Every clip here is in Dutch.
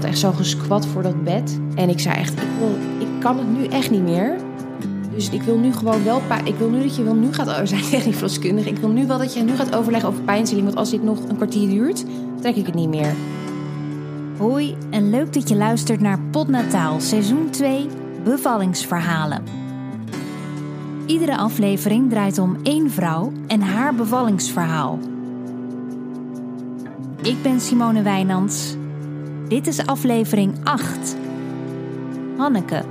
zat echt zo gesquat voor dat bed. En ik zei echt, ik, wil, ik kan het nu echt niet meer. Dus ik wil nu gewoon wel... Ik wil nu dat je wel nu gaat... Oh, zijn echt niet verloskundig. Ik wil nu wel dat je nu gaat overleggen over pijnstilling. Want als dit nog een kwartier duurt, trek ik het niet meer. Hoi en leuk dat je luistert naar Podnataal seizoen 2 Bevallingsverhalen. Iedere aflevering draait om één vrouw en haar bevallingsverhaal. Ik ben Simone Wijnands. Dit is aflevering 8. Hanneke.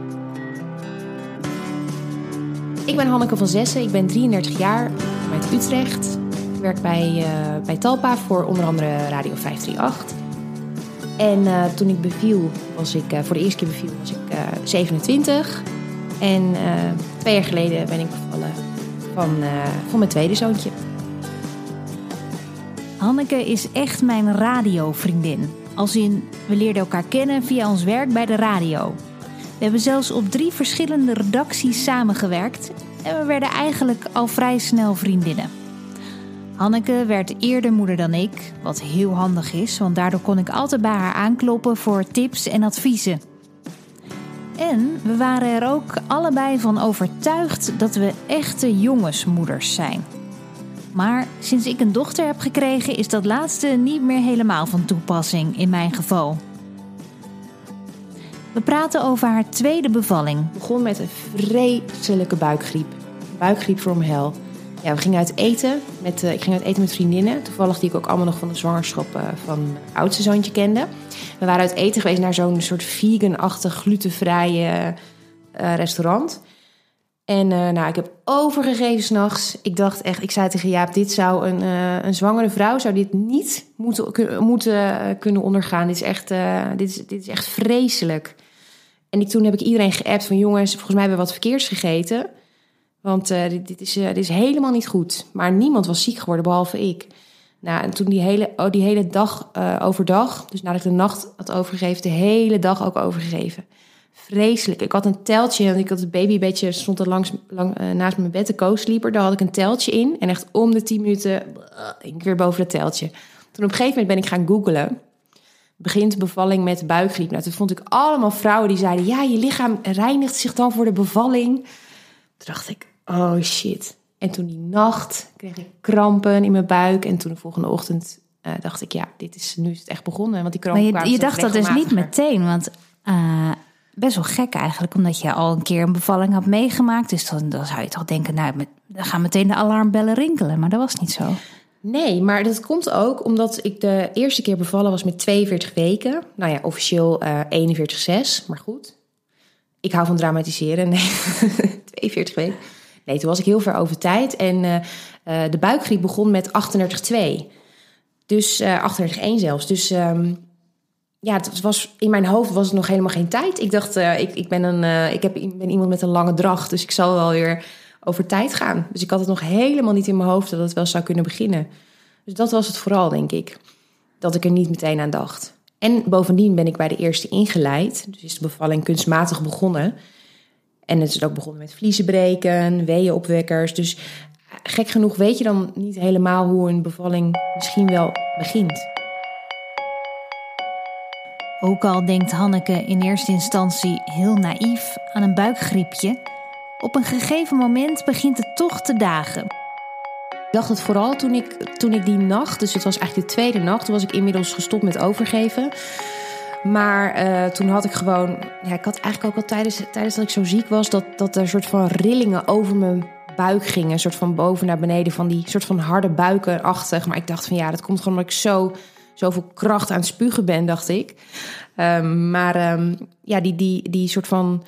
Ik ben Hanneke van Zessen. Ik ben 33 jaar. Uit Utrecht. Ik werk bij, eh, bij Talpa voor onder andere Radio 538. En eh, toen ik beviel, was ik, eh, voor de eerste keer beviel, was ik eh, 27. En twee jaar geleden ben ik bevallen van, van mijn tweede zoontje. Hanneke is echt mijn radiovriendin. Als in, we leerden elkaar kennen via ons werk bij de radio. We hebben zelfs op drie verschillende redacties samengewerkt en we werden eigenlijk al vrij snel vriendinnen. Hanneke werd eerder moeder dan ik, wat heel handig is, want daardoor kon ik altijd bij haar aankloppen voor tips en adviezen. En we waren er ook allebei van overtuigd dat we echte jongensmoeders zijn. Maar sinds ik een dochter heb gekregen, is dat laatste niet meer helemaal van toepassing in mijn geval. We praten over haar tweede bevalling. Het begon met een vreselijke buikgriep. Buikgriep from hell. Ja, we gingen uit eten. Met, eh, ik ging uit eten met vriendinnen. Toevallig die ik ook allemaal nog van de zwangerschap eh, van mijn oudste zoontje kende. We waren uit eten geweest naar zo'n soort vegan-achtig, glutenvrije eh, restaurant. En eh, nou, ik heb overgegeven s'nachts. Ik dacht echt, ik zei tegen Jaap, dit zou een, eh, een zwangere vrouw zou dit niet moeten, moeten eh, kunnen ondergaan. Dit is echt, dit is, dit is echt vreselijk. En toen heb ik iedereen geappt van jongens, volgens mij hebben we wat verkeers gegeten. Want dit, dit, is, dit is helemaal niet goed. Maar niemand was ziek geworden, behalve ik. Nou, en toen die hele, oh, die hele dag overdag, dus nadat ik de nacht had overgegeven, de hele dag ook overgegeven. Vreselijk. Ik had een teltje en ik had het baby een beetje, stond er langs, lang, eh, naast mijn bed, de co-sleeper. Daar had ik een teltje in. En echt om de 10 minuten ging ik weer boven het teltje. Toen op een gegeven moment ben ik gaan googlen begint bevalling met buikgriep. Nou, toen vond ik allemaal vrouwen die zeiden... ja, je lichaam reinigt zich dan voor de bevalling. Toen dacht ik, oh shit. En toen die nacht kreeg ik krampen in mijn buik. En toen de volgende ochtend eh, dacht ik... ja, dit is, nu is het echt begonnen. Want die Maar krampen je, kwamen je dacht dat dus niet meteen, want eh, best wel gek eigenlijk, omdat je al een keer een bevalling had meegemaakt. Dus dan, dan zou je toch denken, nou, met, dan gaan meteen de alarmbellen rinkelen. Maar dat was niet zo. Nee, maar dat komt ook omdat ik de eerste keer bevallen was met 42 weken. Nou ja, officieel eh 41,6, maar goed. Ik hou van dramatiseren. Nee, 42 weken. Nee, toen was ik heel ver over tijd. En eh, eh, de buikgriep begon met 38,2. Dus eh 38,1 zelfs. Dus ehm, ja, het was, in mijn hoofd was het nog helemaal geen tijd. Ik dacht, eh, ik, ik, ben een, eh, ik heb, ben iemand met een lange dracht. Dus ik zal wel weer over tijd gaan. Dus ik had het nog helemaal niet in mijn hoofd dat het wel zou kunnen beginnen. Dus dat was het vooral, denk ik. Dat ik er niet meteen aan dacht. En bovendien ben ik bij de eerste ingeleid. Dus is de bevalling kunstmatig begonnen. En het is ook begonnen met vliezen breken, weeënopwekkers. Dus gek genoeg weet je dan niet helemaal hoe een bevalling misschien wel begint. Ook al denkt Hanneke in eerste instantie heel naïef aan een buikgriepje, op een gegeven moment begint het toch te dagen. Ik dacht het vooral toen ik, toen ik die nacht, dus het was eigenlijk de tweede nacht, toen was ik inmiddels gestopt met overgeven. Maar eh, toen had ik gewoon, ja, ik had eigenlijk ook al tijdens, tijdens dat ik zo ziek was, dat, dat er een soort van rillingen over mijn buik gingen. Een soort van boven naar beneden, van die soort van harde buikenachtig. Maar ik dacht van ja, dat komt gewoon omdat ik zo, zoveel kracht aan het spugen ben, dacht ik. Ehm, maar ehm, ja, die, die, die soort van,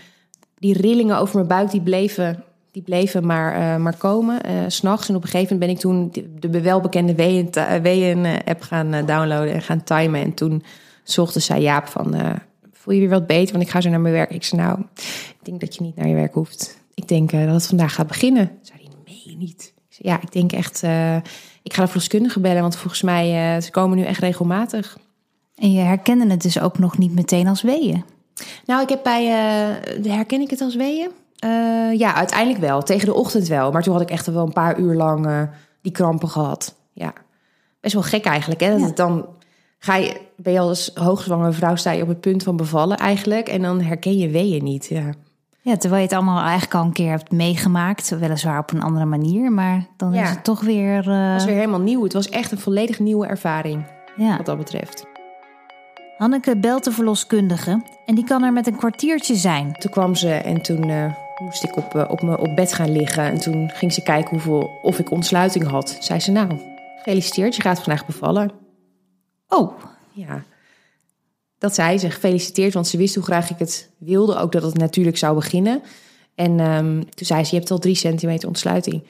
die rillingen over mijn buik, die bleven, die bleven maar, eh, maar komen, eh, s s'nachts. En op een gegeven moment ben ik toen de, de welbekende gaan eh, downloaden en gaan timen. En toen s ochtends zei Jaap van, eh, voel je weer wat beter? Want ik ga zo naar mijn werk. Ik zei, nou, ik denk dat je niet naar je werk hoeft. Ik denk eh, dat het vandaag gaat beginnen. Zei hij, je niet? Ik zei, ja, ik denk echt, eh, ik ga de verloskundige bellen. Want volgens mij, uh, ze komen nu echt regelmatig. En je herkende het dus ook nog niet meteen als weeën. Nou, ik heb bij, uh, herken ik het als weeën? Uh, ja, uiteindelijk wel. Tegen de ochtend wel. Maar toen had ik echt wel een paar uur lang uh, die krampen gehad. Ja, best wel gek eigenlijk. Hè? Dat Ja. dan ga je, ben je als hoogzwangere vrouw sta je op het punt van bevallen eigenlijk. En dan herken je weeën niet. Ja. Ja, terwijl je het allemaal eigenlijk al een keer hebt meegemaakt. Weliswaar op een andere manier, maar dan Ja. is het toch weer... eh, Het was weer helemaal nieuw. Het was echt een volledig nieuwe ervaring ja. wat dat betreft. Hanneke belt de verloskundige en die kan er met een kwartiertje zijn. Toen kwam ze en toen eh, moest ik op, eh, op, me, op bed gaan liggen. En toen ging ze kijken hoeveel, of ik ontsluiting had. Zei ze, nou, gefeliciteerd, je gaat vandaag bevallen. Oh, Ja, dat zei ze. Gefeliciteerd, want ze wist hoe graag ik het wilde. Ook dat het natuurlijk zou beginnen. En ehm, toen zei ze, je hebt al drie centimeter ontsluiting.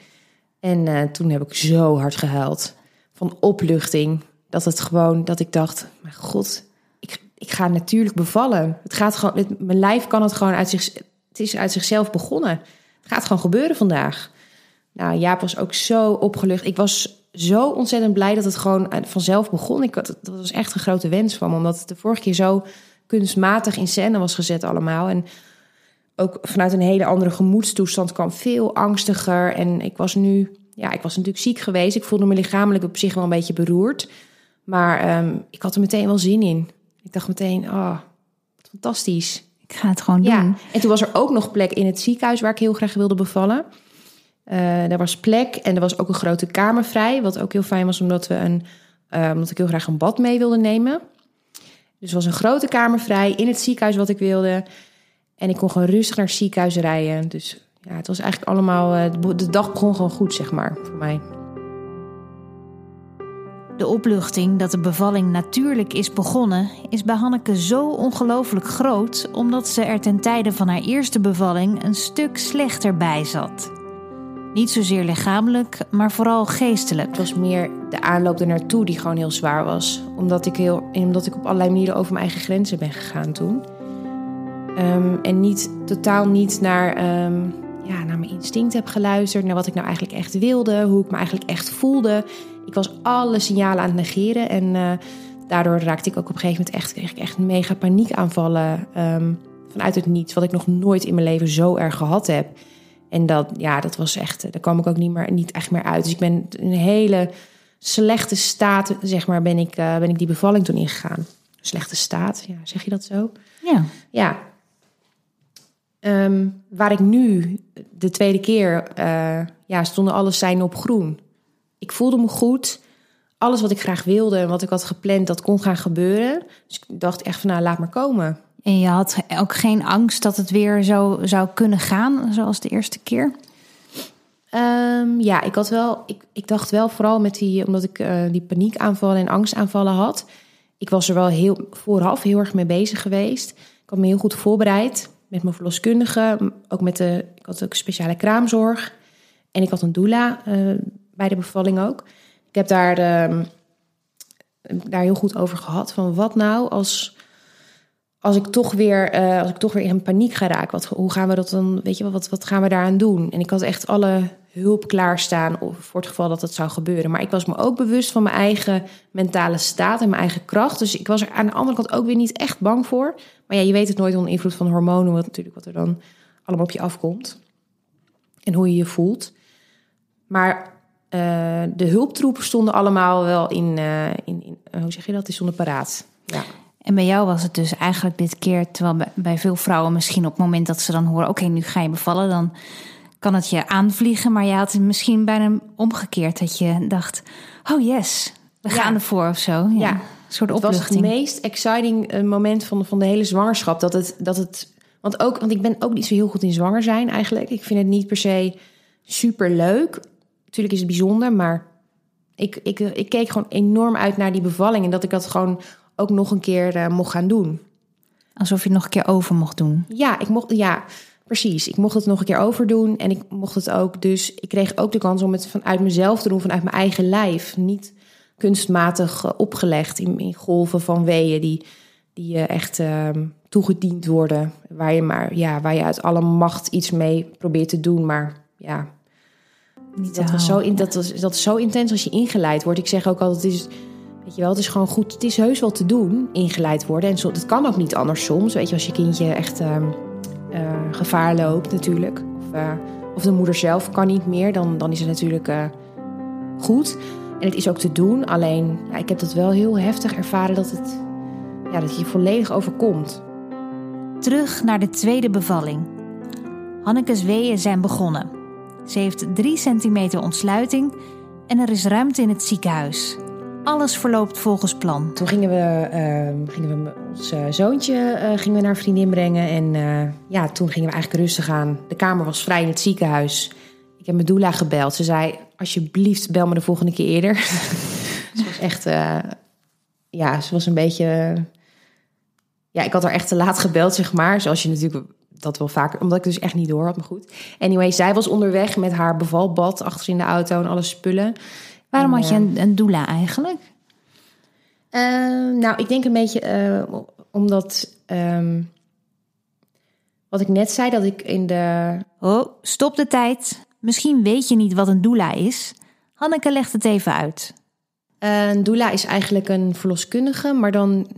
En eh, toen heb ik zo hard gehuild. Van opluchting. Dat het gewoon, dat ik dacht, mijn god, ik, ik ga natuurlijk bevallen. Het gaat gewoon, mijn lijf kan het gewoon uit zich, het is uit zichzelf begonnen. Het gaat gewoon gebeuren vandaag. Nou, Jaap was ook zo opgelucht. Ik was zo ontzettend blij dat het gewoon vanzelf begon. Ik had, dat was echt een grote wens van me, omdat het de vorige keer zo kunstmatig in scène was gezet allemaal. En ook vanuit een hele andere gemoedstoestand kwam veel angstiger. En ik was nu, ja, ik was natuurlijk ziek geweest. Ik voelde me lichamelijk op zich wel een beetje beroerd. Maar ehm, ik had er meteen wel zin in. Ik dacht meteen, oh, wat fantastisch. ik ga het gewoon Ja, doen. en toen was er ook nog plek in het ziekenhuis waar ik heel graag wilde bevallen. Eh daar was plek en er was ook een grote kamer vrij. Wat ook heel fijn was, omdat, we een, eh, omdat ik heel graag een bad mee wilde nemen. Dus er was een grote kamer vrij in het ziekenhuis wat ik wilde. En ik kon gewoon rustig naar het ziekenhuis rijden. Dus ja, het was eigenlijk allemaal... eh, de dag begon gewoon goed, zeg maar, voor mij. De opluchting dat de bevalling natuurlijk is begonnen, is bij Hanneke zo ongelooflijk groot, omdat ze er ten tijde van haar eerste bevalling een stuk slechter bij zat. Niet zozeer lichamelijk, maar vooral geestelijk. Het was meer de aanloop ernaartoe die gewoon heel zwaar was. Omdat ik, heel, omdat ik op allerlei manieren over mijn eigen grenzen ben gegaan toen. Ehm, en niet, totaal niet naar, ehm, ja, naar mijn instinct heb geluisterd. Naar wat ik nou eigenlijk echt wilde. Hoe ik me eigenlijk echt voelde. Ik was alle signalen aan het negeren. En eh, daardoor raakte ik ook op een gegeven moment echt, kreeg ik echt mega paniekaanvallen. ehm, vanuit het niets. Wat ik nog nooit in mijn leven zo erg gehad heb. En dat, ja, dat was echt, daar kwam ik ook niet, meer, niet echt meer uit. Dus ik ben in een hele slechte staat, zeg maar, ben ik, eh, ben ik die bevalling toen ingegaan. Slechte staat, ja, zeg je dat zo? Ja, Ja. Ehm, waar ik nu de tweede keer, eh, ja, stonden alle seinen op groen. Ik voelde me goed. Alles wat ik graag wilde en wat ik had gepland, dat kon gaan gebeuren. Dus ik dacht echt van, nou, laat maar komen. En je had ook geen angst dat het weer zo zou kunnen gaan, zoals de eerste keer. Ehm, ja, ik had wel. Ik, ik dacht wel vooral met die, omdat ik eh, die paniekaanvallen en angstaanvallen had. Ik was er wel heel vooraf heel erg mee bezig geweest. Ik had me heel goed voorbereid met mijn verloskundige, ook met de. Ik had ook speciale kraamzorg en ik had een doula eh, bij de bevalling ook. Ik heb daar ehm, daar heel goed over gehad van wat nou als als ik toch weer, eh, als ik toch weer in paniek ga raken, wat, hoe gaan we dat dan, weet je wel, wat, wat gaan we daaraan doen? En ik had echt alle hulp klaarstaan voor het geval dat het zou gebeuren. Maar ik was me ook bewust van mijn eigen mentale staat en mijn eigen kracht. Dus ik was er aan de andere kant ook weer niet echt bang voor. Maar ja, je weet het nooit onder invloed van hormonen, wat natuurlijk wat er dan allemaal op je afkomt. En hoe je je voelt. Maar eh, de hulptroepen stonden allemaal wel in, eh, in, in hoe zeg je dat? Die stonden paraat. Ja. En bij jou was het dus eigenlijk dit keer, terwijl bij, veel vrouwen misschien op het moment dat ze dan horen, oké, nu ga je bevallen, dan kan het je aanvliegen. Maar je had het misschien bijna omgekeerd, dat je dacht, oh yes, we Ja. gaan ervoor of zo. Ja, Ja. Een soort Het was het meest exciting eh, moment van, van de hele zwangerschap. Dat het, dat het, want, ook, want ik ben ook niet zo heel goed in zwanger zijn eigenlijk. Ik vind het niet per se super leuk. Natuurlijk is het bijzonder, maar ik, ik, ik keek gewoon enorm uit naar die bevalling. En dat ik dat gewoon ook nog een keer eh, mocht gaan doen. Alsof je het nog een keer over mocht doen. Ja, ik mocht, ja, precies. Ik mocht het nog een keer overdoen. En ik mocht het ook. Dus ik kreeg ook de kans om het vanuit mezelf te doen, vanuit mijn eigen lijf. Niet kunstmatig eh, opgelegd in, in golven van weeën die, die je echt ehm, toegediend worden. Waar je maar, ja, waar je uit alle macht iets mee probeert te doen. Maar ja, Niet dat, was zo, in, dat, was, dat is zo intens als je ingeleid wordt. Ik zeg ook altijd, het is, je wel, het is gewoon goed. Het is heus wel te doen, ingeleid worden. En zo, het kan ook niet anders soms. Weet je, als je kindje echt ehm, eh, gevaar loopt natuurlijk. Of, eh, of de moeder zelf kan niet meer, dan, dan is het natuurlijk eh, goed. En het is ook te doen, alleen ja, ik heb dat wel heel heftig ervaren dat het ja, dat je volledig overkomt. Terug naar de tweede bevalling. Hanneke's weeën zijn begonnen. Ze heeft 3 centimeter ontsluiting en er is ruimte in het ziekenhuis. Alles verloopt volgens plan. Toen gingen we, uh, gingen we ons uh, zoontje uh, gingen we naar vriendin brengen. En uh, ja, toen gingen we eigenlijk rustig aan. De kamer was vrij in het ziekenhuis. Ik heb mijn doula gebeld. Ze zei, alsjeblieft, bel me de volgende keer eerder. ze was echt... ja, ze was een beetje... Ja, ik had haar echt te laat gebeld, zeg maar. Zoals je natuurlijk dat wel vaker... Omdat ik dus echt niet door had, maar goed. Anyway, zij was onderweg met haar bevalbad achter in de auto en alle spullen... Waarom had je een, een doula eigenlijk? Uh, nou, ik denk een beetje uh, omdat. Um, wat ik net zei, dat ik in de. Oh, stop de tijd. Misschien weet je niet wat een doula is. Hanneke legt het even uit. Uh, een doula is eigenlijk een verloskundige, maar dan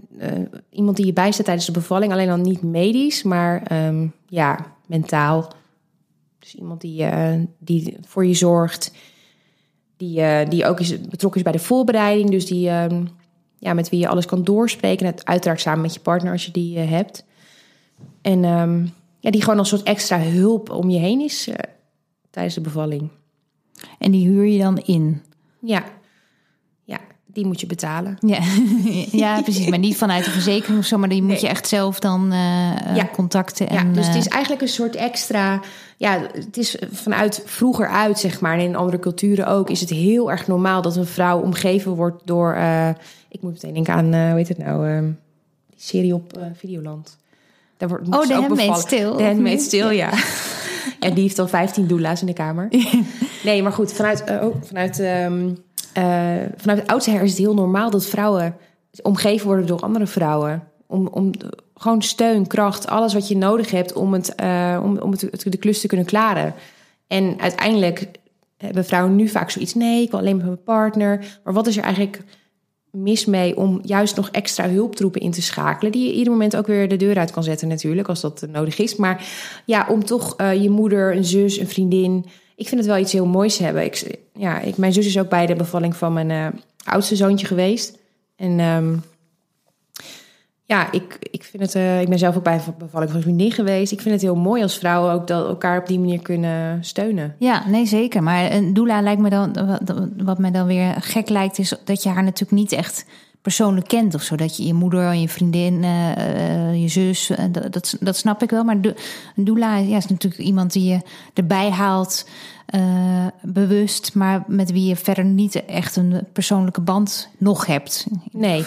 iemand die je bijstaat tijdens de bevalling. Alleen dan niet medisch, maar um, ja, mentaal. Dus iemand die, die voor je zorgt die, uh, die ook is, betrokken is bij de voorbereiding. Dus die, uh, ja, met wie je alles kan doorspreken. Het, uiteraard samen met je partner als je die uh, hebt. En um, ja, die gewoon als soort extra hulp om je heen is eh, tijdens de bevalling. En die huur je dan in? Ja die moet je betalen. Ja, ja precies. Maar niet vanuit de verzekering of zo, maar die moet je echt zelf dan ja. contacten. En, ja, dus het is eigenlijk een soort extra ja, het is vanuit vroeger uit, zeg maar, en in andere culturen ook, is het heel erg normaal dat een vrouw omgeven wordt door. Uh, ik moet meteen denken aan, uh, hoe heet het nou? Uh, die serie op Videoland. Daar wordt, oh, de Handmaid's Stil. De Handmaid's Stil, ja. ja. Die heeft dan 15 doula's in de kamer. nee, maar goed, vanuit, oh, vanuit, um, vanuit het oudsher is het heel normaal dat vrouwen omgeven worden door andere vrouwen. Om, om gewoon steun, kracht, alles wat je nodig hebt om, het, uh, om, om het, de klus te kunnen klaren. En uiteindelijk hebben vrouwen nu vaak zoiets: nee, ik wil alleen met mijn partner. Maar wat is er eigenlijk mis mee om juist nog extra hulptroepen in te schakelen? Die je ieder moment ook weer de deur uit kan zetten, natuurlijk, als dat nodig is. Maar ja, om toch uh, je moeder, een zus, een vriendin. Ik vind het wel iets heel moois hebben. Ik, ja, ik, mijn zus is ook bij de bevalling van mijn uh, oudste zoontje geweest. En. Um, ja, ik, ik, vind het, uh, ik ben zelf ook bij een bevalling van vriendin geweest. Ik vind het heel mooi als vrouwen ook dat elkaar op die manier kunnen steunen. Ja, nee, zeker. Maar een doula lijkt me dan, wat, wat mij dan weer gek lijkt, is dat je haar natuurlijk niet echt persoonlijk kent of zo. Dat je je moeder, je vriendin, uh, uh, je zus, uh, dat, dat snap ik wel. Maar de, een doula ja, is natuurlijk iemand die je erbij haalt, bewust, maar met wie je verder niet echt een persoonlijke band nog hebt. Nee,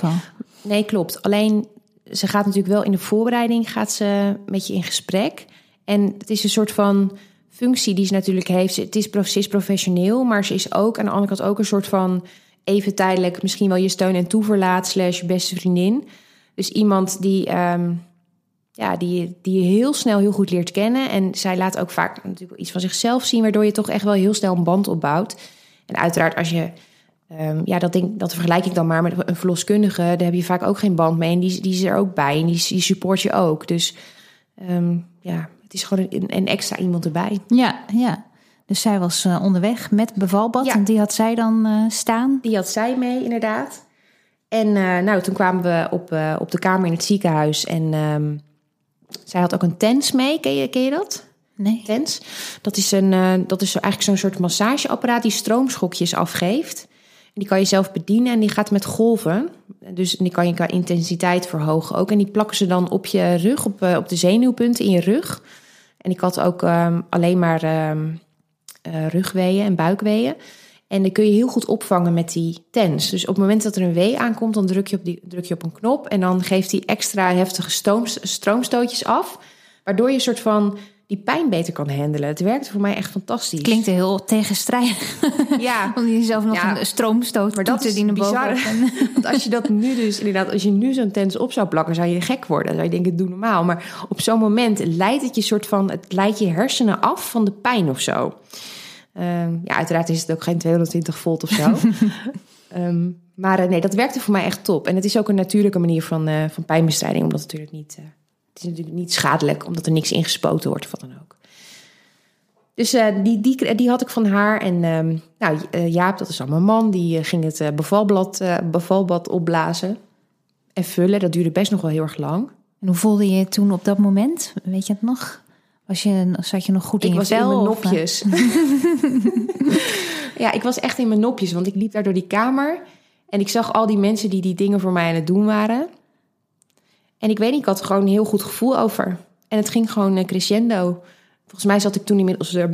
nee, klopt. Alleen ze gaat natuurlijk wel in de voorbereiding gaat ze met je in gesprek. En het is een soort van functie die ze natuurlijk heeft. Het is, precies professioneel, maar ze is ook aan de andere kant ook een soort van even tijdelijk misschien wel je steun en toeverlaat slash beste vriendin. Dus iemand die, um, ja, die, die je heel snel heel goed leert kennen. En zij laat ook vaak natuurlijk iets van zichzelf zien, waardoor je toch echt wel heel snel een band opbouwt. En uiteraard als je Um, ja, dat, denk, dat vergelijk ik dan maar met een verloskundige. Daar heb je vaak ook geen band mee. En die, die is er ook bij. En die, die support je ook. Dus um, ja, het is gewoon een, een, extra iemand erbij. Ja, ja. Dus zij was uh, onderweg met bevalbad. Ja. En die had zij dan uh, staan? Die had zij mee, inderdaad. En uh, nou, toen kwamen we op, op de kamer in het ziekenhuis. En um, zij had ook een tens mee. Ken je, ken je dat? Nee. Tens. Dat is, een, dat is eigenlijk zo'n soort massageapparaat die stroomschokjes afgeeft. Die kan je zelf bedienen en die gaat met golven. Dus die kan je qua intensiteit verhogen ook. En die plakken ze dan op je rug, op, eh, op de zenuwpunten in je rug. En ik had ook um, alleen maar um, uh, rugweeën en buikweeën. En die kun je heel goed opvangen met die tens. Dus op het moment dat er een wee aankomt, dan druk je op, die, druk je op een knop. En dan geeft die extra heftige stoom, stroomstootjes af. Waardoor je een soort van die pijn beter kan handelen. Het werkte voor mij echt fantastisch. Klinkt heel tegenstrijdig. Ja. Om jezelf nog een stroomstoot maar dat is die bizar. Want als je dat nu dus inderdaad, als je nu zo'n tens op zou plakken, zou je gek worden. Dan zou je denken, doe normaal. Maar op zo'n moment leidt het je soort van, het leidt je hersenen af van de pijn of zo. Um, ja, uiteraard is het ook geen 220 volt of zo. um, maar uh, nee, dat werkte voor mij echt top. En het is ook een natuurlijke manier van, uh, van pijnbestrijding, omdat het natuurlijk niet... Uh, het is natuurlijk niet schadelijk, omdat er niks ingespoten wordt of wat dan ook. Dus uh, die, die, die had ik van haar. En um, nou, Jaap, dat is al mijn man, die ging het bevalblad, bevalbad opblazen en vullen. Dat duurde best nog wel heel erg lang. En hoe voelde je je toen op dat moment? Weet je het nog? Was je, zat je nog goed in ik je was vel? in mijn nopjes. ja, ik was echt in mijn nopjes, want ik liep daar door die kamer. En ik zag al die mensen die die dingen voor mij aan het doen waren. En ik weet niet, ik had er gewoon een heel goed gevoel over. En het ging gewoon crescendo. Volgens mij zat ik toen inmiddels uh,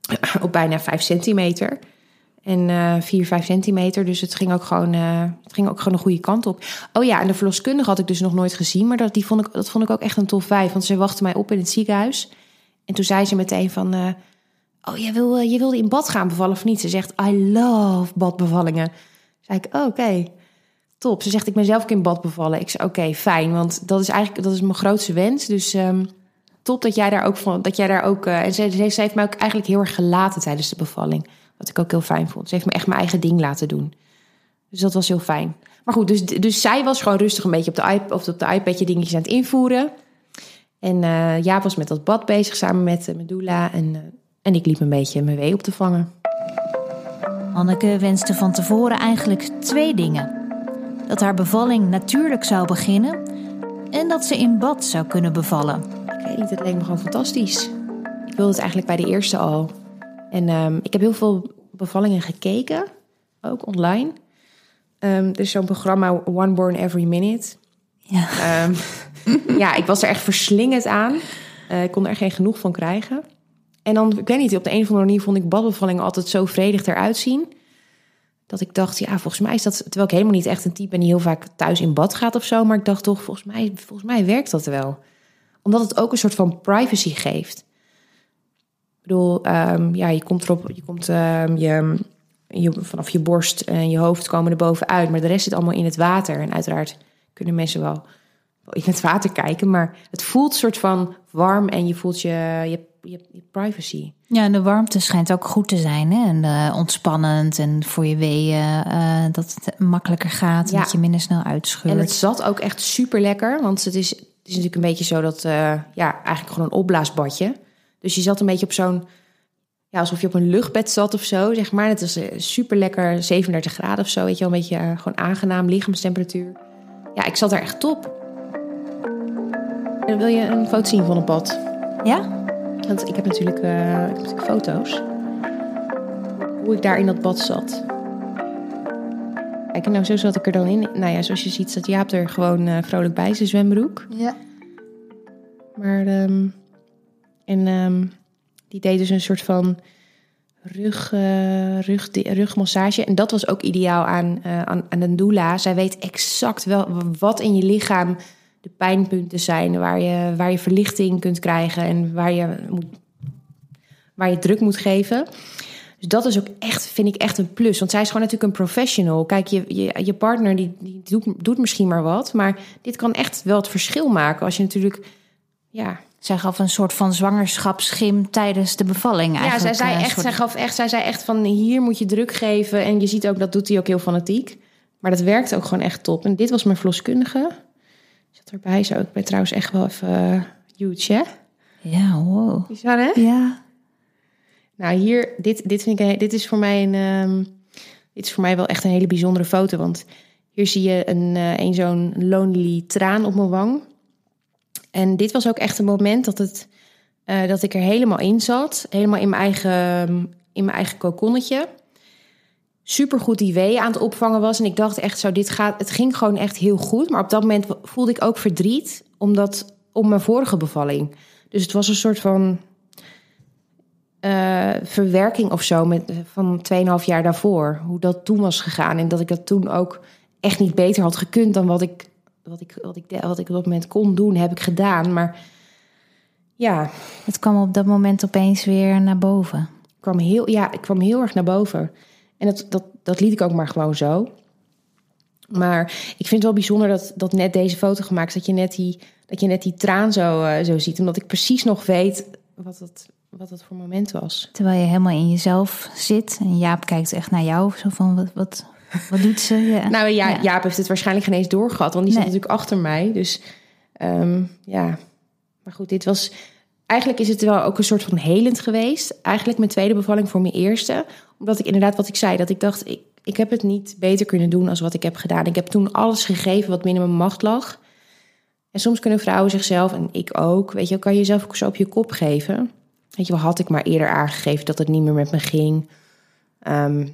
op bijna 5 centimeter. En uh, 4, 5 centimeter. Dus het ging, ook gewoon, uh, het ging ook gewoon een goede kant op. Oh ja, en de verloskundige had ik dus nog nooit gezien. Maar dat, die vond ik, dat vond ik ook echt een tof vijf. Want ze wachtte mij op in het ziekenhuis. En toen zei ze meteen van... Uh, oh, jij, wil, je wilde in bad gaan bevallen of niet? Ze zegt, I love badbevallingen. Zei ik, oh, oké. Top. Ze zegt, ik ben zelf ook in bad bevallen. Ik zei, oké, fijn. Want dat is eigenlijk dat is mijn grootste wens. Dus... Um, top dat jij daar ook van, dat jij daar ook. Uh, en ze, heeft mij ook eigenlijk heel erg gelaten tijdens de bevalling. Wat ik ook heel fijn vond. Ze heeft me echt mijn eigen ding laten doen. Dus dat was heel fijn. Maar goed, dus, dus zij was gewoon rustig een beetje op de, iP of op de iPadje dingetjes aan het invoeren. En uh, Jaap was met dat bad bezig samen met uh, Medulla. En, uh, en ik liep een beetje mijn wee op te vangen. Anneke wenste van tevoren eigenlijk twee dingen. Dat haar bevalling natuurlijk zou beginnen en dat ze in bad zou kunnen bevallen weet niet, het leek me gewoon fantastisch. Ik wilde het eigenlijk bij de eerste al. En um, ik heb heel veel bevallingen gekeken, ook online. Um, er is zo'n programma One Born Every Minute. Ja. Um, ja, ik was er echt verslingend aan. Uh, ik kon er geen genoeg van krijgen. En dan, ik weet niet, op de een of andere manier vond ik badbevallingen altijd zo vredig eruit zien. Dat ik dacht, ja, volgens mij is dat... Terwijl ik helemaal niet echt een type ben die heel vaak thuis in bad gaat of zo. Maar ik dacht toch, volgens mij, volgens mij werkt dat wel omdat het ook een soort van privacy geeft. Ik bedoel, um, ja, je komt erop, je komt um, je, je, vanaf je borst en je hoofd komen er bovenuit, maar de rest zit allemaal in het water. En uiteraard kunnen mensen wel in het water kijken, maar het voelt soort van warm en je voelt je, je, je, je privacy. Ja, en de warmte schijnt ook goed te zijn hè? en uh, ontspannend en voor je weeën uh, dat het makkelijker gaat, ja. dat je minder snel uitscheurt. En het zat ook echt super lekker, want het is is natuurlijk een beetje zo dat, uh, ja, eigenlijk gewoon een opblaasbadje. Dus je zat een beetje op zo'n, ja, alsof je op een luchtbed zat of zo, zeg maar. Het was super lekker, 37 graden of zo, weet je wel, een beetje gewoon aangenaam lichaamstemperatuur. Ja, ik zat er echt top. Wil je een foto zien van het bad? Ja? Want ik heb natuurlijk, ik heb natuurlijk foto's. Hoe ik daar in dat bad zat. Kijk, nou zo zat ik er dan in. Nou ja, zoals je ziet zat Jaap er gewoon uh, vrolijk bij, zijn zwembroek. Ja. Maar, um, en um, die deed dus een soort van rug, uh, rug, rugmassage. En dat was ook ideaal aan, uh, aan, aan een doula. Zij weet exact wel wat in je lichaam de pijnpunten zijn. Waar je, waar je verlichting kunt krijgen en waar je, moet, waar je druk moet geven. Dus dat is ook echt, vind ik echt een plus. Want zij is gewoon natuurlijk een professional. Kijk, je, je, je partner die, die doet, doet misschien maar wat. Maar dit kan echt wel het verschil maken. Als je natuurlijk, ja, zij gaf een soort van zwangerschapsschim tijdens de bevalling. Eigenlijk. Ja, zij zei, echt, soort... zij, gaf echt, zij zei echt van hier moet je druk geven. En je ziet ook, dat doet hij ook heel fanatiek. Maar dat werkt ook gewoon echt top. En dit was mijn verloskundige. Zat erbij, zo. Ik ben trouwens echt wel even uh, huge, hè? Ja, wow. Is dat, hè? Ja. Nou, hier, dit, dit, vind ik, dit is voor mij een, um, dit is voor mij wel echt een hele bijzondere foto. Want hier zie je een, uh, een zo'n lonely traan op mijn wang. En dit was ook echt een moment dat, het, uh, dat ik er helemaal in zat. Helemaal in mijn eigen, in mijn eigen kokonnetje. Supergoed die wee aan het opvangen was. En ik dacht echt zo, dit gaat, het ging gewoon echt heel goed. Maar op dat moment voelde ik ook verdriet. Omdat, om mijn vorige bevalling. Dus het was een soort van uh, verwerking of zo met, van 2,5 jaar daarvoor. Hoe dat toen was gegaan. En dat ik dat toen ook echt niet beter had gekund dan wat ik, wat ik, wat ik, wat ik op dat moment kon doen, heb ik gedaan. Maar ja. Het kwam op dat moment opeens weer naar boven. Ik kwam heel, ja, ik kwam heel erg naar boven. En dat, dat, dat liet ik ook maar gewoon zo. Maar ik vind het wel bijzonder dat, dat net deze foto gemaakt is. Dat je net die, dat je net die traan zo, uh, zo ziet. Omdat ik precies nog weet wat het, wat het voor moment was. Terwijl je helemaal in jezelf zit en Jaap kijkt echt naar jou. Zo van, wat, wat, wat doet ze? Ja. nou ja, ja, Jaap heeft het waarschijnlijk geen eens doorgehad. Want die nee. zit natuurlijk achter mij. Dus um, ja, maar goed, dit was... eigenlijk is het wel ook een soort van helend geweest. Eigenlijk mijn tweede bevalling voor mijn eerste. Omdat ik inderdaad, wat ik zei, dat ik dacht, ik, ik heb het niet beter kunnen doen als wat ik heb gedaan. Ik heb toen alles gegeven wat binnen mijn macht lag. En soms kunnen vrouwen zichzelf, en ik ook, weet je, kan je jezelf ook zo op je kop geven. Weet je, had ik maar eerder aangegeven dat het niet meer met me ging. Ehm,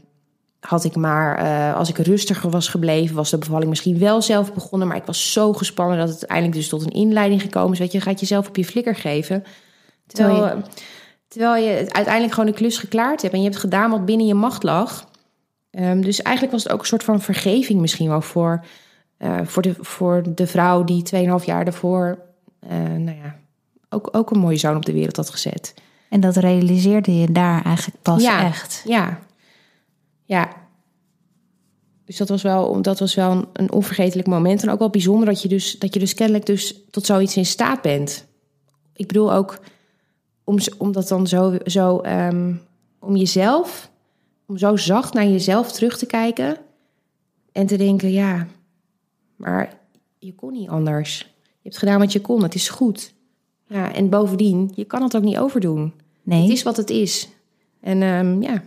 had ik maar, uh, als ik rustiger was gebleven, was de bevalling misschien wel zelf begonnen. Maar ik was zo gespannen dat het uiteindelijk dus tot een inleiding gekomen is. Weet je, gaat jezelf op je flikker geven. Terwijl, je, terwijl je uiteindelijk gewoon de klus geklaard hebt en je hebt gedaan wat binnen je macht lag. Um, dus eigenlijk was het ook een soort van vergeving misschien wel voor, uh, voor, de, voor de vrouw die 2,5 jaar daarvoor, uh, nou ja, ook, ook een mooie zoon op de wereld had gezet. En dat realiseerde je daar eigenlijk pas ja, echt. Ja, ja. Dus dat was wel, dat was wel een, een onvergetelijk moment. En ook wel bijzonder dat je, dus, dat je dus kennelijk dus tot zoiets in staat bent. Ik bedoel ook om, om dat dan zo, zo um, om jezelf, om zo zacht naar jezelf terug te kijken. En te denken, ja, maar je kon niet anders. Je hebt gedaan wat je kon, het is goed. Ja, en bovendien, je kan het ook niet overdoen. Nee. Het is wat het is. En um, ja.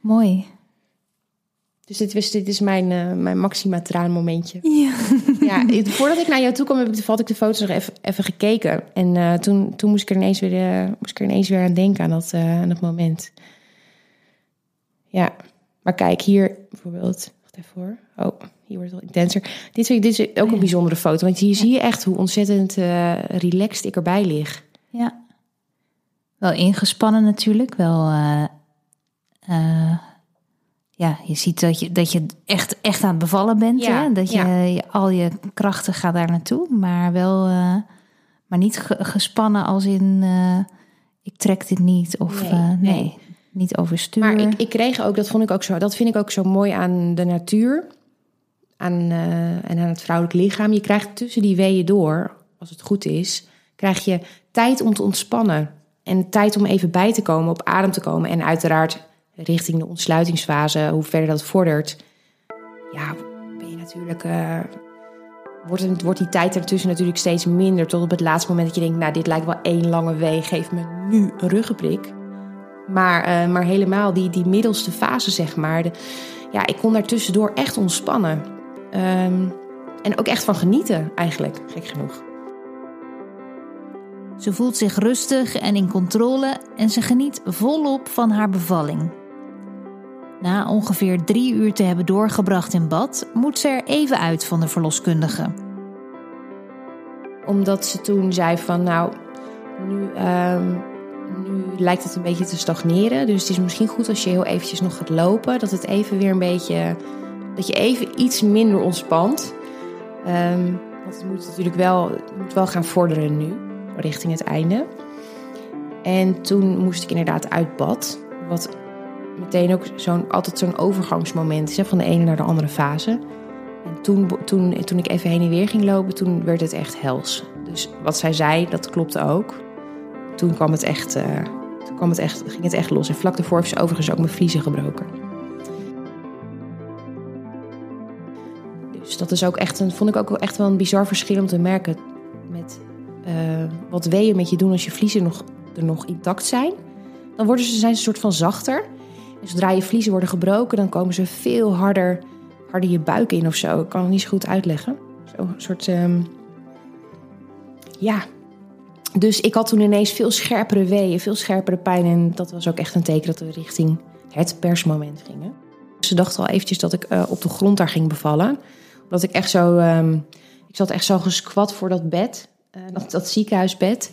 Mooi. Dus dit, was, dit is mijn, uh, mijn maxima traan momentje. Ja. Ja. Voordat ik naar jou toe kwam, heb ik, had ik de foto's nog even, even gekeken. En uh, toen, toen moest, ik er ineens weer, uh, moest ik er ineens weer aan denken, aan dat, aan dat moment. Ja, maar kijk, hier bijvoorbeeld... Wacht even hoor. Oh, hier wordt het wel intenser. Dit, dit is ook een bijzondere foto. Want hier ja. zie je echt hoe ontzettend relaxed ik erbij lig. Ja. Wel ingespannen natuurlijk. Wel ja, je ziet dat je, dat je echt, echt aan het bevallen bent. Ja, hè? Dat je, ja. je, al je krachten gaat daar naartoe. Maar wel, uh, maar niet gespannen als in uh, ik trek dit niet. Of nee, uh, nee, nee. niet overstuur. Maar ik, ik kreeg ook, dat vond ik ook zo, dat vind ik ook zo mooi aan de natuur. Aan, en aan het vrouwelijk lichaam. Je krijgt tussen die weeën door, als het goed is, krijg je tijd om te ontspannen. En tijd om even bij te komen, op adem te komen. En uiteraard richting de ontsluitingsfase, hoe verder dat vordert, ja, ben je natuurlijk. Uh, wordt, het, wordt die tijd ertussen natuurlijk steeds minder. Tot op het laatste moment dat je denkt: Nou, dit lijkt wel één lange week, geef me nu een ruggenprik. Maar, uh, maar helemaal die, die middelste fase, zeg maar. De, ja, ik kon daar tussendoor echt ontspannen. Um, en ook echt van genieten, eigenlijk, gek genoeg. Ze voelt zich rustig en in controle en ze geniet volop van haar bevalling. Na ongeveer drie uur te hebben doorgebracht in bad, moet ze er even uit van de verloskundige. Omdat ze toen zei van nou, nu, um, nu lijkt het een beetje te stagneren. Dus het is misschien goed als je heel eventjes nog gaat lopen. Dat het even weer een beetje, dat je even iets minder ontspant. Um, want het moet natuurlijk wel, moet wel gaan vorderen nu, richting het einde. En toen moest ik inderdaad uit bad. Wat meteen ook zo'n, altijd zo'n overgangsmoment is, hè, van de ene naar de andere fase. En toen, toen, toen ik even heen en weer ging lopen, toen werd het echt hels. Dus wat zij zei, dat klopte ook. Toen kwam het echt, uh, toen kwam het echt, ging het echt los. En vlak daarvoor heeft overigens ook mijn vliezen gebroken. Dus dat is ook echt een, vond ik ook echt wel een bizar verschil om te merken met uh, wat weeën met je doen als je vliezen nog, er nog intact zijn. Dan worden ze, zijn ze een soort van zachter. Zodra je vliezen worden gebroken, dan komen ze veel harder, harder je buik in of zo. Ik kan het niet zo goed uitleggen. Zo'n soort. Um... Ja. Dus ik had toen ineens veel scherpere weeën, veel scherpere pijn. En dat was ook echt een teken dat we richting het persmoment gingen. Ze dachten al eventjes dat ik uh, op de grond daar ging bevallen. Omdat ik echt zo. Um, ik zat echt zo gesquat voor dat bed, uh, dat, dat ziekenhuisbed.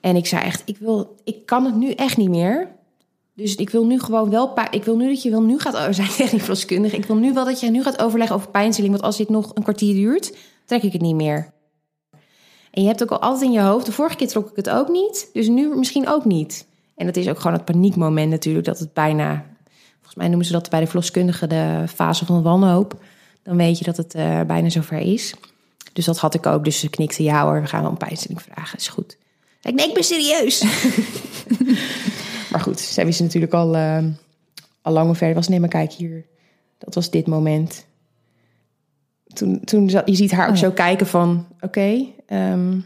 En ik zei echt: ik, wil, ik kan het nu echt niet meer. Dus ik wil nu gewoon wel. Ik wil nu dat je wel nu gaat. Oh, verloskundige. Ik wil nu wel dat je nu gaat overleggen over pijnstilling. Want als dit nog een kwartier duurt, trek ik het niet meer. En je hebt ook al altijd in je hoofd. De vorige keer trok ik het ook niet. Dus nu misschien ook niet. En dat is ook gewoon het paniekmoment natuurlijk. Dat het bijna. Volgens mij noemen ze dat bij de verloskundige de fase van wanhoop. Dan weet je dat het uh, bijna zover is. Dus dat had ik ook. Dus ze knikte ja hoor. We gaan een pijnstilling vragen. Is goed. Ik nee, ik ben serieus. Maar goed, zij wisten natuurlijk al, uh, al lang hoe ver was. Nee, maar kijk hier. Dat was dit moment. Toen, toen je ziet haar ook oh, ja. zo kijken van... Oké, okay, um,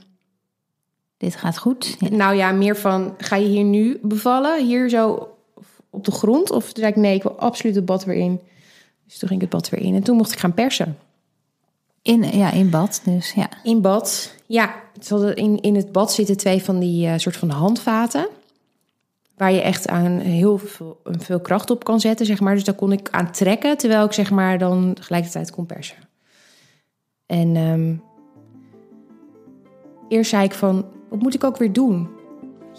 dit gaat goed. Ja. Nou ja, meer van, ga je hier nu bevallen? Hier zo op de grond? Of toen zei ik, nee, ik wil absoluut het bad weer in. Dus toen ging ik het bad weer in. En toen mocht ik gaan persen. In, ja, in bad dus, ja. In bad, ja. hadden- In, in het bad zitten twee van die eh, soort van handvaten. Waar je echt aan heel veel, veel kracht op kan zetten, zeg maar. Dus daar kon ik aan trekken, terwijl ik zeg maar dan tegelijkertijd kon persen. En ehm, eerst zei ik van, wat moet ik ook weer doen?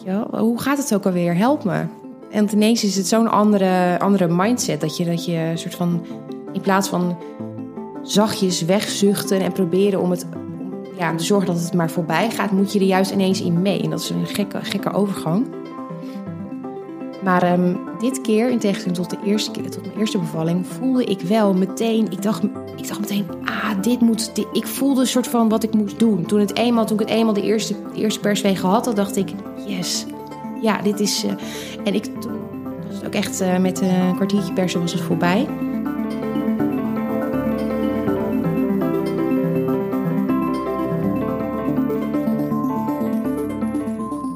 Wel? Hoe gaat het ook alweer? Help me. En ineens is het zo'n andere, andere mindset. Dat je, dat je een soort van, in plaats van zachtjes wegzuchten en proberen om het ja, te zorgen dat het maar voorbij gaat, moet je er juist ineens in mee. En dat is een gekke, gekke overgang. Maar ehm, dit keer, in tegenstelling tot de eerste keer, tot mijn eerste bevalling, voelde ik wel meteen. Ik dacht, ik dacht meteen, ah, dit moet. Ik voelde een soort van wat ik moest doen. Toen, het eenmaal, toen ik het eenmaal de eerste, de eerste gehad had, dacht ik, yes, ja, dit is. eh, en ik was het ook echt eh, met een kwartiertje persen was het voorbij.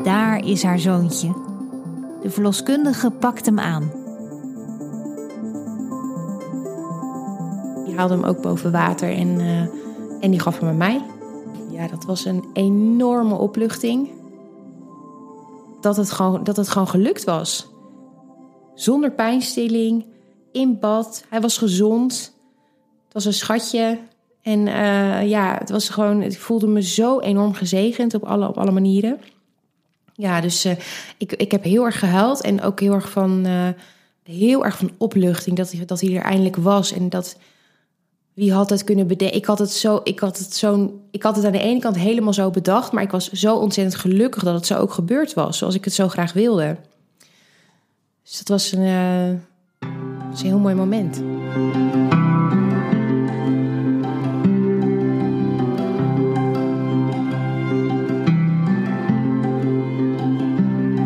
Daar is haar zoontje. De verloskundige pakt hem aan. Die haalde hem ook boven water en, eh, en die gaf hem aan mij. Ja, dat was een enorme opluchting. Dat het gewoon, dat het gewoon gelukt was. Zonder pijnstilling, in bad. Hij was gezond. Het was een schatje. En eh, ja, het was gewoon, ik voelde me zo enorm gezegend op alle, op alle manieren. Ja, dus eh, ik, ik heb heel erg gehuild en ook heel erg van, eh, heel erg van opluchting dat, dat hij er eindelijk was. En dat, wie had het kunnen bedenken? Ik had het zo, ik had het zo'n, ik had het aan de ene kant helemaal zo bedacht, maar ik was zo ontzettend gelukkig dat het zo ook gebeurd was, zoals ik het zo graag wilde. Dus dat was een, eh, was een heel mooi moment.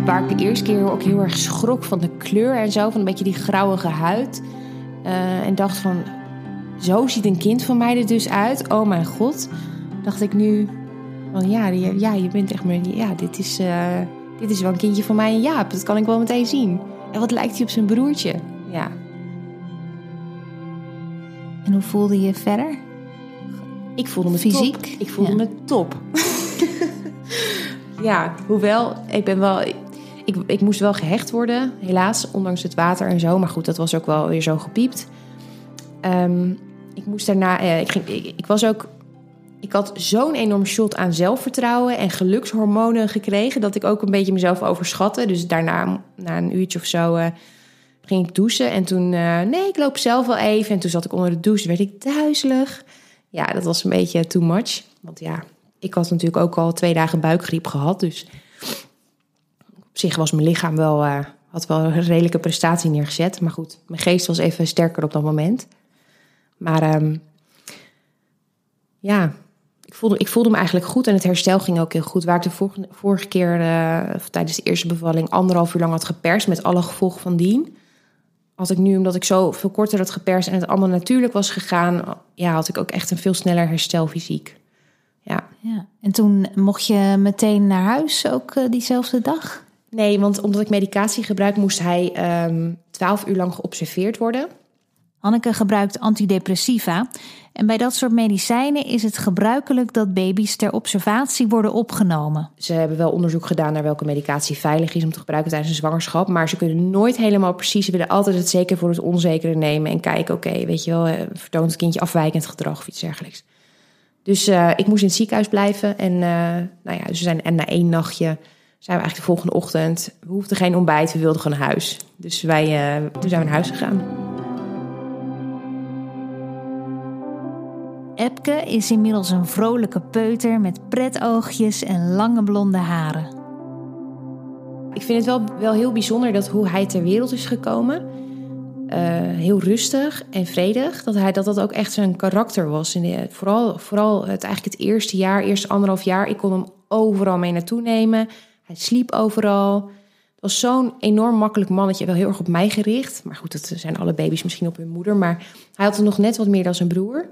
Waar ik de eerste keer ook heel erg schrok van de kleur en zo, van een beetje die grauwige huid. Eh, en dacht van, zo ziet een kind van mij er dus uit. Oh mijn god. Dacht ik nu van ja, je, ja, je bent echt maar, ja, dit is, eh, dit is wel een kindje van mij en Jaap. Dat kan ik wel meteen zien. En wat lijkt hij op zijn broertje? Ja, En hoe voelde je je verder? ik voelde me Fysiek? top. Ik voelde Ja. me top. ja, hoewel, ik ben wel... Ik, ik moest wel gehecht worden, helaas, ondanks het water en zo. Maar goed, dat was ook wel weer zo gepiept. Ehm, ik moest daarna... eh, ik, ging, ik, was ook... Ik had zo'n enorm shot aan zelfvertrouwen en gelukshormonen gekregen... dat ik ook een beetje mezelf overschatte. Dus daarna, na een uurtje of zo... eh, ging ik douchen en toen... eh, nee, ik loop zelf wel even. En toen zat ik onder de douche, werd ik duizelig. Ja, dat was een beetje too much. Want ja, ik had natuurlijk ook al twee dagen buikgriep gehad. Dus op zich was mijn lichaam wel, eh, had wel een redelijke prestatie neergezet. Maar goed, mijn geest was even sterker op dat moment. Maar ehm, ja, ik voelde, ik voelde me eigenlijk goed en het herstel ging ook heel goed. Waar ik de vorige, keer of tijdens de eerste bevalling anderhalf uur lang had geperst met alle gevolgen van dien. Had ik nu, omdat ik zo veel korter had geperst en het allemaal natuurlijk was gegaan, ja, had ik ook echt een veel sneller herstel fysiek. Ja. Ja. En toen mocht je meteen naar huis, ook eh, diezelfde dag? Nee, want omdat ik medicatie gebruik, moest hij ehm 12 uur lang geobserveerd worden. Hanneke gebruikt antidepressiva. En bij dat soort medicijnen is het gebruikelijk dat baby's ter observatie worden opgenomen. Ze hebben wel onderzoek gedaan naar welke medicatie veilig is om te gebruiken tijdens een zwangerschap. Maar ze kunnen nooit helemaal precies. Ze willen altijd het zeker voor het onzekere nemen. En kijken, oké, weet je wel, eh, vertoont het kindje afwijkend gedrag of iets dergelijks. Dus eh, ik moest in het ziekenhuis blijven. En, eh, nou ja, we zijn, en na één nachtje zijn we eigenlijk de volgende ochtend. We hoefden geen ontbijt, we wilden gewoon naar huis. Dus wij, eh, toen zijn we naar huis gegaan. Epke is inmiddels een vrolijke peuter met pretoogjes en lange blonde haren. Ik vind het wel, wel heel bijzonder dat hoe hij ter wereld is gekomen. Eh, heel rustig en vredig. Dat, hij, dat dat ook echt zijn karakter was. En de, vooral vooral het, eigenlijk het eerste jaar, eerste anderhalf jaar. Ik kon hem overal mee naartoe nemen. Hij sliep overal. Het was zo'n enorm makkelijk mannetje. Wel heel erg op mij gericht. Maar goed, dat zijn alle baby's misschien op hun moeder. Maar hij had er nog net wat meer dan zijn broer.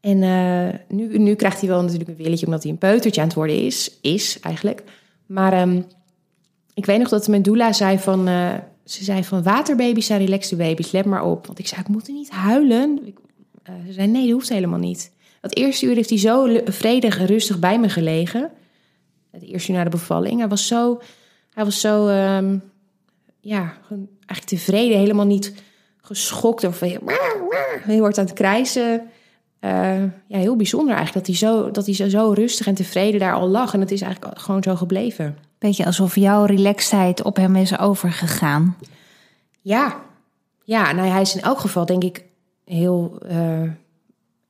En uh, nu, nu krijgt hij wel natuurlijk een willetje omdat hij een peutertje aan het worden is. Is eigenlijk. Maar um, ik weet nog dat mijn doula zei van... Uh, ze zei van waterbaby's zijn relaxte baby's, let maar op. Want ik zei, ik moet er niet huilen. Ik, uh, ze zei, nee, dat hoeft helemaal niet. Het eerste uur heeft hij zo vredig en rustig bij me gelegen. Het eerste na de bevalling. Hij was zo, hij was zo um, ja, eigenlijk tevreden. Helemaal niet geschokt of heel hard aan het krijsen. Uh, ja, heel bijzonder eigenlijk dat hij, zo, dat hij zo, zo rustig en tevreden daar al lag. En het is eigenlijk gewoon zo gebleven. Beetje alsof jouw relaxedheid op hem is overgegaan. Ja, ja nou, hij is in elk geval denk ik heel... Uh,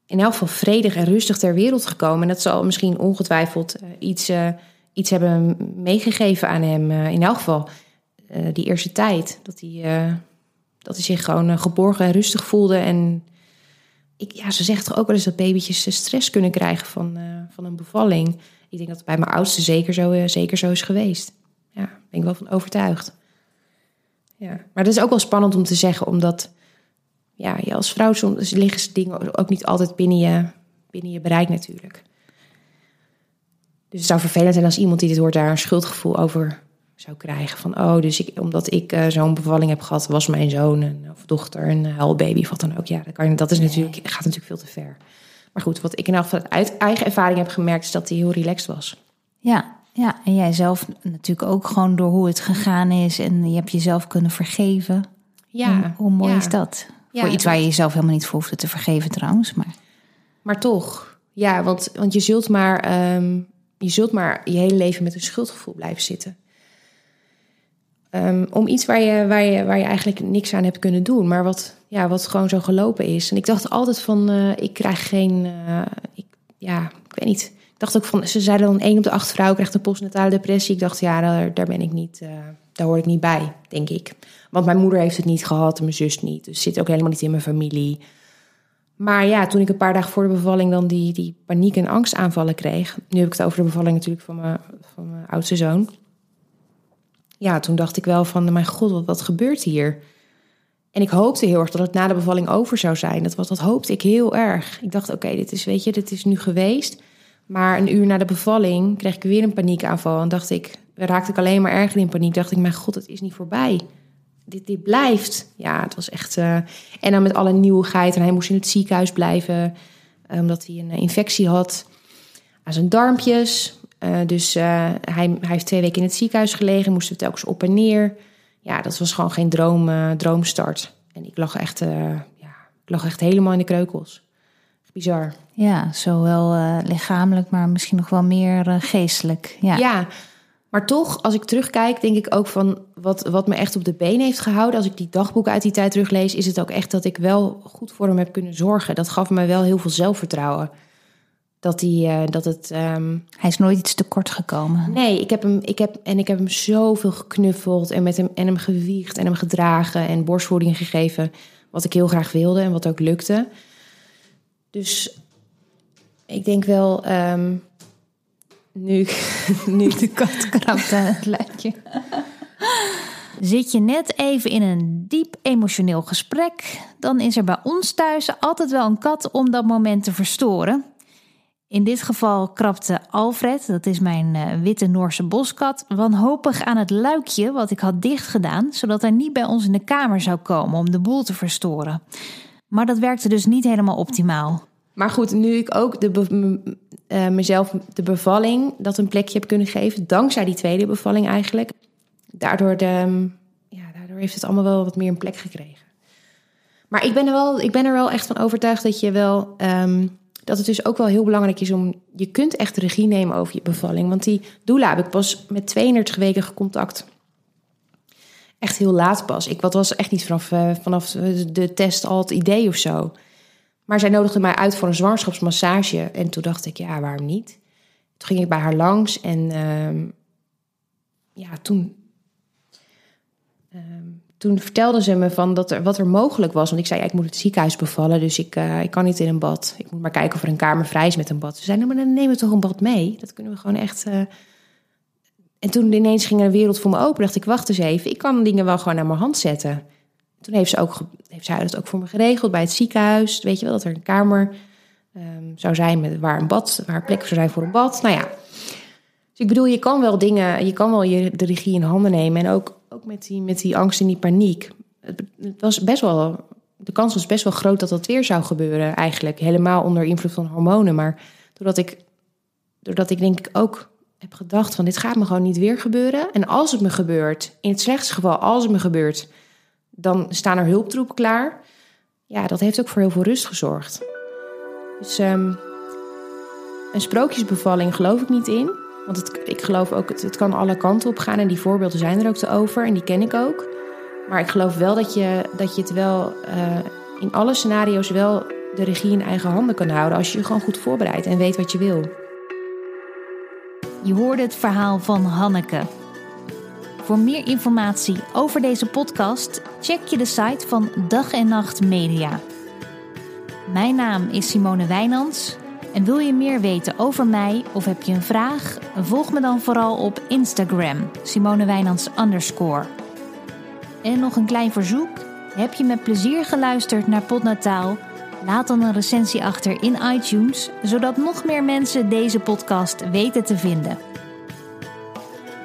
in elk geval vredig en rustig ter wereld gekomen. En dat zal misschien ongetwijfeld uh, iets, uh, iets hebben meegegeven aan hem. in elk geval die eerste tijd. Dat hij, dat hij zich gewoon geborgen en rustig voelde. En ik, ja, ze zegt toch ook wel eens dat babytjes stress kunnen krijgen van, van een bevalling. Ik denk dat het bij mijn oudste zeker zo, zeker zo is geweest. Ja, ben ik wel van overtuigd. Ja. Maar dat is ook wel spannend om te zeggen, omdat ja, je als vrouw soms liggen dingen ook niet altijd binnen je, binnen je bereik natuurlijk. Dus het zou vervelend zijn als iemand die dit hoort daar een schuldgevoel over zou krijgen. Van, oh, dus ik, omdat ik uh, zo'n bevalling heb gehad, was mijn zoon een, of dochter een huilbaby of wat dan ook. Ja, dat, kan, dat is natuurlijk, gaat natuurlijk veel te ver. Maar goed, wat ik in elk geval uit eigen ervaring heb gemerkt, is dat hij heel relaxed was. Ja, ja, en jij zelf natuurlijk ook gewoon door hoe het gegaan is en je hebt jezelf kunnen vergeven. Ja. Hoe, hoe mooi is dat? voor iets waar je jezelf helemaal niet voor hoeft te vergeven trouwens. Maar, maar toch, ja, want, want je, zult maar, um, je zult maar je hele leven met een schuldgevoel blijven zitten. Um, om iets waar je, waar, je, waar je eigenlijk niks aan hebt kunnen doen, maar wat, ja, wat gewoon zo gelopen is. En ik dacht altijd van, uh, ik krijg geen, uh, ik, ja, ik weet niet. Ik dacht ook van, ze zeiden dan één op de acht vrouwen krijgt een postnatale depressie. Ik dacht, ja, daar, daar ben ik niet, uh, daar hoor ik niet bij, denk ik. Want mijn moeder heeft het niet gehad en mijn zus niet. Dus zit ook helemaal niet in mijn familie. Maar ja, toen ik een paar dagen voor de bevalling dan die, die paniek- en angstaanvallen kreeg. Nu heb ik het over de bevalling natuurlijk van mijn, van mijn oudste zoon. Ja, toen dacht ik wel van, mijn god, wat, wat gebeurt hier? En ik hoopte heel erg dat het na de bevalling over zou zijn. Dat, was, dat hoopte ik heel erg. Ik dacht, oké, dit is, weet je, dit is nu geweest. Maar een uur na de bevalling kreeg ik weer een paniekaanval. En dacht ik, raakte ik alleen maar erger in paniek. Dacht ik, mijn god, het is niet voorbij dit, dit blijft. Ja, het was echt. Uh, en dan met alle nieuwigheid. En hij moest in het ziekenhuis blijven. Eh, omdat hij een eh, infectie had aan zijn darmpjes. Uh, dus uh, hij, hij heeft twee weken in het ziekenhuis gelegen. Moest er telkens op en neer. Ja, dat was gewoon geen droom, droomstart. En ik lag echt, ja, ik lag echt helemaal in de kreukels. Bizar. Ja, zowel lichamelijk, maar misschien nog wel meer geestelijk. Ja. ja, maar toch, als ik terugkijk, denk ik ook van wat, wat me echt op de been heeft gehouden. Als ik die dagboeken uit die tijd teruglees, is het ook echt dat ik wel goed voor hem heb kunnen zorgen. Dat gaf me wel heel veel zelfvertrouwen. Dat, hij, uh, dat het. Um... Hij is nooit iets tekort gekomen. Nee, ik heb hem, ik heb, en ik heb hem zoveel geknuffeld en met hem, en hem gewiegd en hem gedragen en borstvoeding gegeven. Wat ik heel graag wilde en wat ook lukte. Dus ik denk wel. Um, nu, nu de kat krabt aan het lijntje. Zit je net even in een diep emotioneel gesprek, dan is er bij ons thuis altijd wel een kat om dat moment te verstoren. In dit geval krapte Alfred, dat is mijn uh, witte Noorse boskat, wanhopig aan het luikje wat ik had dichtgedaan, zodat hij niet bij ons in de kamer zou komen om de boel te verstoren. Maar dat werkte dus niet helemaal optimaal. Maar goed, nu ik ook de uh, mezelf de bevalling dat een plekje heb kunnen geven, dankzij die tweede bevalling eigenlijk, daardoor, de, ja, daardoor heeft het allemaal wel wat meer een plek gekregen. Maar ik ben er wel, ik ben er wel echt van overtuigd dat je wel. Um, dat het dus ook wel heel belangrijk is om. Je kunt echt regie nemen over je bevalling. Want die doula heb ik pas met 32 weken contact. Echt heel laat pas. Ik wat was echt niet vanaf, uh, vanaf de test al het idee of zo. Maar zij nodigde mij uit voor een zwangerschapsmassage. En toen dacht ik, ja, waarom niet? Toen ging ik bij haar langs en uh, ja, toen, uh, toen vertelde ze me van dat er, wat er mogelijk was. Want ik zei, ja, ik moet het ziekenhuis bevallen, dus ik, uh, ik kan niet in een bad. Ik moet maar kijken of er een kamer vrij is met een bad. Ze zei, nou, maar dan nemen we toch een bad mee? Dat kunnen we gewoon echt... Uh... En toen ineens ging er een wereld voor me open, dacht ik, wacht eens even. Ik kan dingen wel gewoon naar mijn hand zetten. Toen heeft ze ook heeft zij dat ook voor me geregeld bij het ziekenhuis. Weet je wel, dat er een kamer ehm, zou zijn met waar een bad, waar plek zou zijn voor een bad. Nou ja. Dus ik bedoel, je kan wel dingen, je kan wel je, de regie in handen nemen. En ook, ook met, die, met die angst en die paniek. Het, het was best wel, de kans was best wel groot dat dat weer zou gebeuren, eigenlijk. Helemaal onder invloed van hormonen. Maar doordat ik, doordat ik denk ik ook heb gedacht van dit gaat me gewoon niet weer gebeuren. En als het me gebeurt, in het slechtste geval als het me gebeurt, dan staan er hulptroepen klaar. Ja, dat heeft ook voor heel veel rust gezorgd. Dus ehm, een sprookjesbevalling geloof ik niet in. Want het, ik geloof ook, het, het kan alle kanten op gaan. En die voorbeelden zijn er ook te over. En die ken ik ook. Maar ik geloof wel dat je, dat je het wel uh, in alle scenario's wel de regie in eigen handen kan houden. Als je je gewoon goed voorbereidt en weet wat je wil. Je hoorde het verhaal van Hanneke. Voor meer informatie over deze podcast check je de site van Dag en Nacht Media. Mijn naam is Simone Wijnands en wil je meer weten over mij of heb je een vraag? Volg me dan vooral op Instagram, Simone Wijnands. En nog een klein verzoek. Heb je met plezier geluisterd naar Potnataal? Laat dan een recensie achter in iTunes, zodat nog meer mensen deze podcast weten te vinden.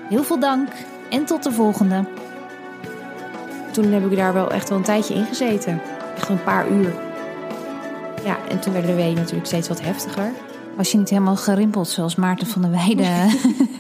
Heel veel dank en tot de volgende. Toen heb ik daar wel echt wel een tijdje in gezeten. Echt een paar uur. Ja, en toen werden de weeën natuurlijk steeds wat heftiger. Was je niet helemaal gerimpeld zoals Maarten van der Weijden?